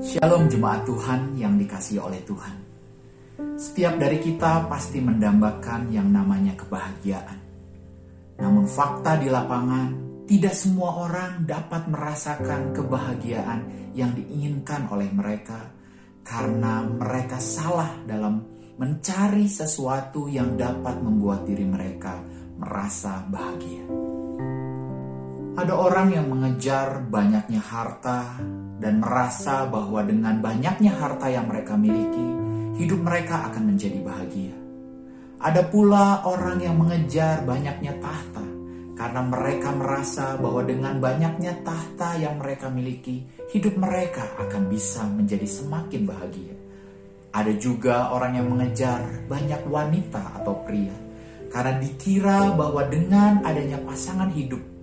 Shalom jemaat Tuhan yang dikasihi oleh Tuhan. Setiap dari kita pasti mendambakan yang namanya kebahagiaan. Namun fakta di lapangan, tidak semua orang dapat merasakan kebahagiaan yang diinginkan oleh mereka karena mereka salah dalam mencari sesuatu yang dapat membuat diri mereka merasa bahagia. Ada orang yang mengejar banyaknya harta dan merasa bahwa dengan banyaknya harta yang mereka miliki, hidup mereka akan menjadi bahagia. Ada pula orang yang mengejar banyaknya tahta karena mereka merasa bahwa dengan banyaknya tahta yang mereka miliki, hidup mereka akan bisa menjadi semakin bahagia. Ada juga orang yang mengejar banyak wanita atau pria karena dikira bahwa dengan adanya pasangan hidup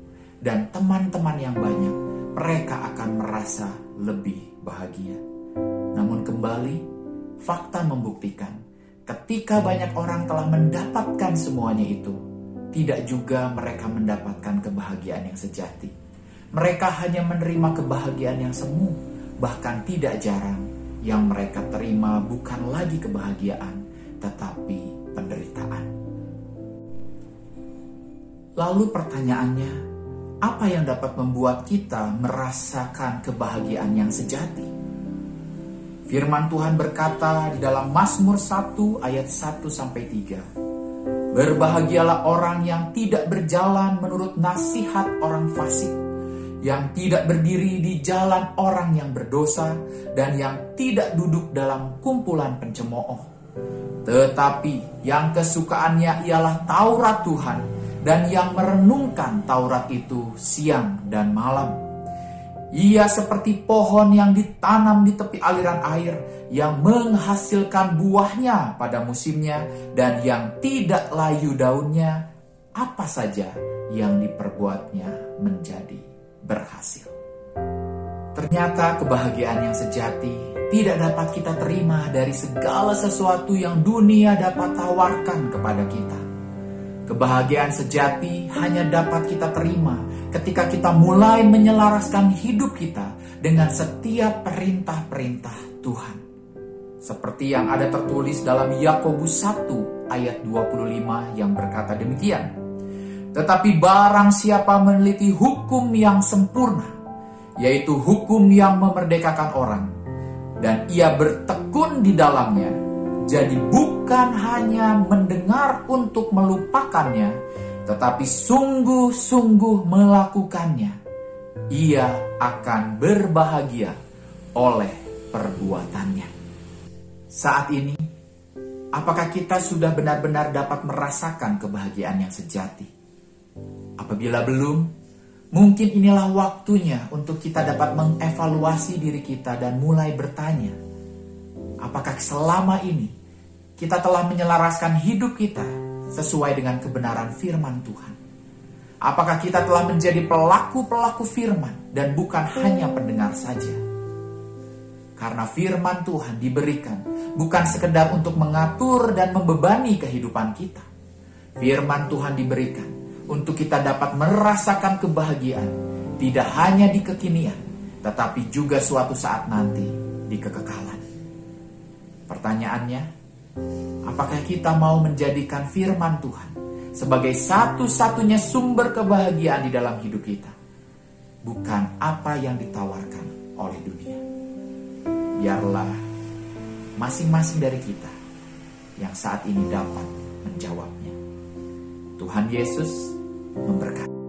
dan teman-teman yang banyak, mereka akan merasa lebih bahagia. Namun kembali, fakta membuktikan ketika banyak orang telah mendapatkan semuanya itu, tidak juga mereka mendapatkan kebahagiaan yang sejati. Mereka hanya menerima kebahagiaan yang semu, bahkan tidak jarang yang mereka terima bukan lagi kebahagiaan, tetapi penderitaan. Lalu pertanyaannya, apa yang dapat membuat kita merasakan kebahagiaan yang sejati? Firman Tuhan berkata di dalam Mazmur 1 ayat 1 sampai 3. Berbahagialah orang yang tidak berjalan menurut nasihat orang fasik, yang tidak berdiri di jalan orang yang berdosa, dan yang tidak duduk dalam kumpulan pencemooh. Tetapi yang kesukaannya ialah Taurat Tuhan, dan yang merenungkan Taurat itu siang dan malam. Ia seperti pohon yang ditanam di tepi aliran air yang menghasilkan buahnya pada musimnya dan yang tidak layu daunnya apa saja yang diperbuatnya menjadi berhasil. Ternyata kebahagiaan yang sejati tidak dapat kita terima dari segala sesuatu yang dunia dapat tawarkan kepada kita. Kebahagiaan sejati hanya dapat kita terima ketika kita mulai menyelaraskan hidup kita dengan setiap perintah-perintah Tuhan. Seperti yang ada tertulis dalam Yakobus 1 ayat 25 yang berkata demikian. Tetapi barang siapa meneliti hukum yang sempurna, yaitu hukum yang memerdekakan orang, dan ia bertekun di dalamnya, jadi bukan hanya mendengar untuk melupakannya, tetapi sungguh-sungguh melakukannya. Ia akan berbahagia oleh perbuatannya. Saat ini, apakah kita sudah benar-benar dapat merasakan kebahagiaan yang sejati? Apabila belum, mungkin inilah waktunya untuk kita dapat mengevaluasi diri kita dan mulai bertanya, Apakah selama ini kita telah menyelaraskan hidup kita sesuai dengan kebenaran firman Tuhan? Apakah kita telah menjadi pelaku-pelaku firman dan bukan hanya pendengar saja? Karena firman Tuhan diberikan bukan sekedar untuk mengatur dan membebani kehidupan kita. Firman Tuhan diberikan untuk kita dapat merasakan kebahagiaan tidak hanya di kekinian, tetapi juga suatu saat nanti di kekekalan. Pertanyaannya, apakah kita mau menjadikan firman Tuhan sebagai satu-satunya sumber kebahagiaan di dalam hidup kita? Bukan apa yang ditawarkan oleh dunia. Biarlah masing-masing dari kita yang saat ini dapat menjawabnya. Tuhan Yesus memberkati.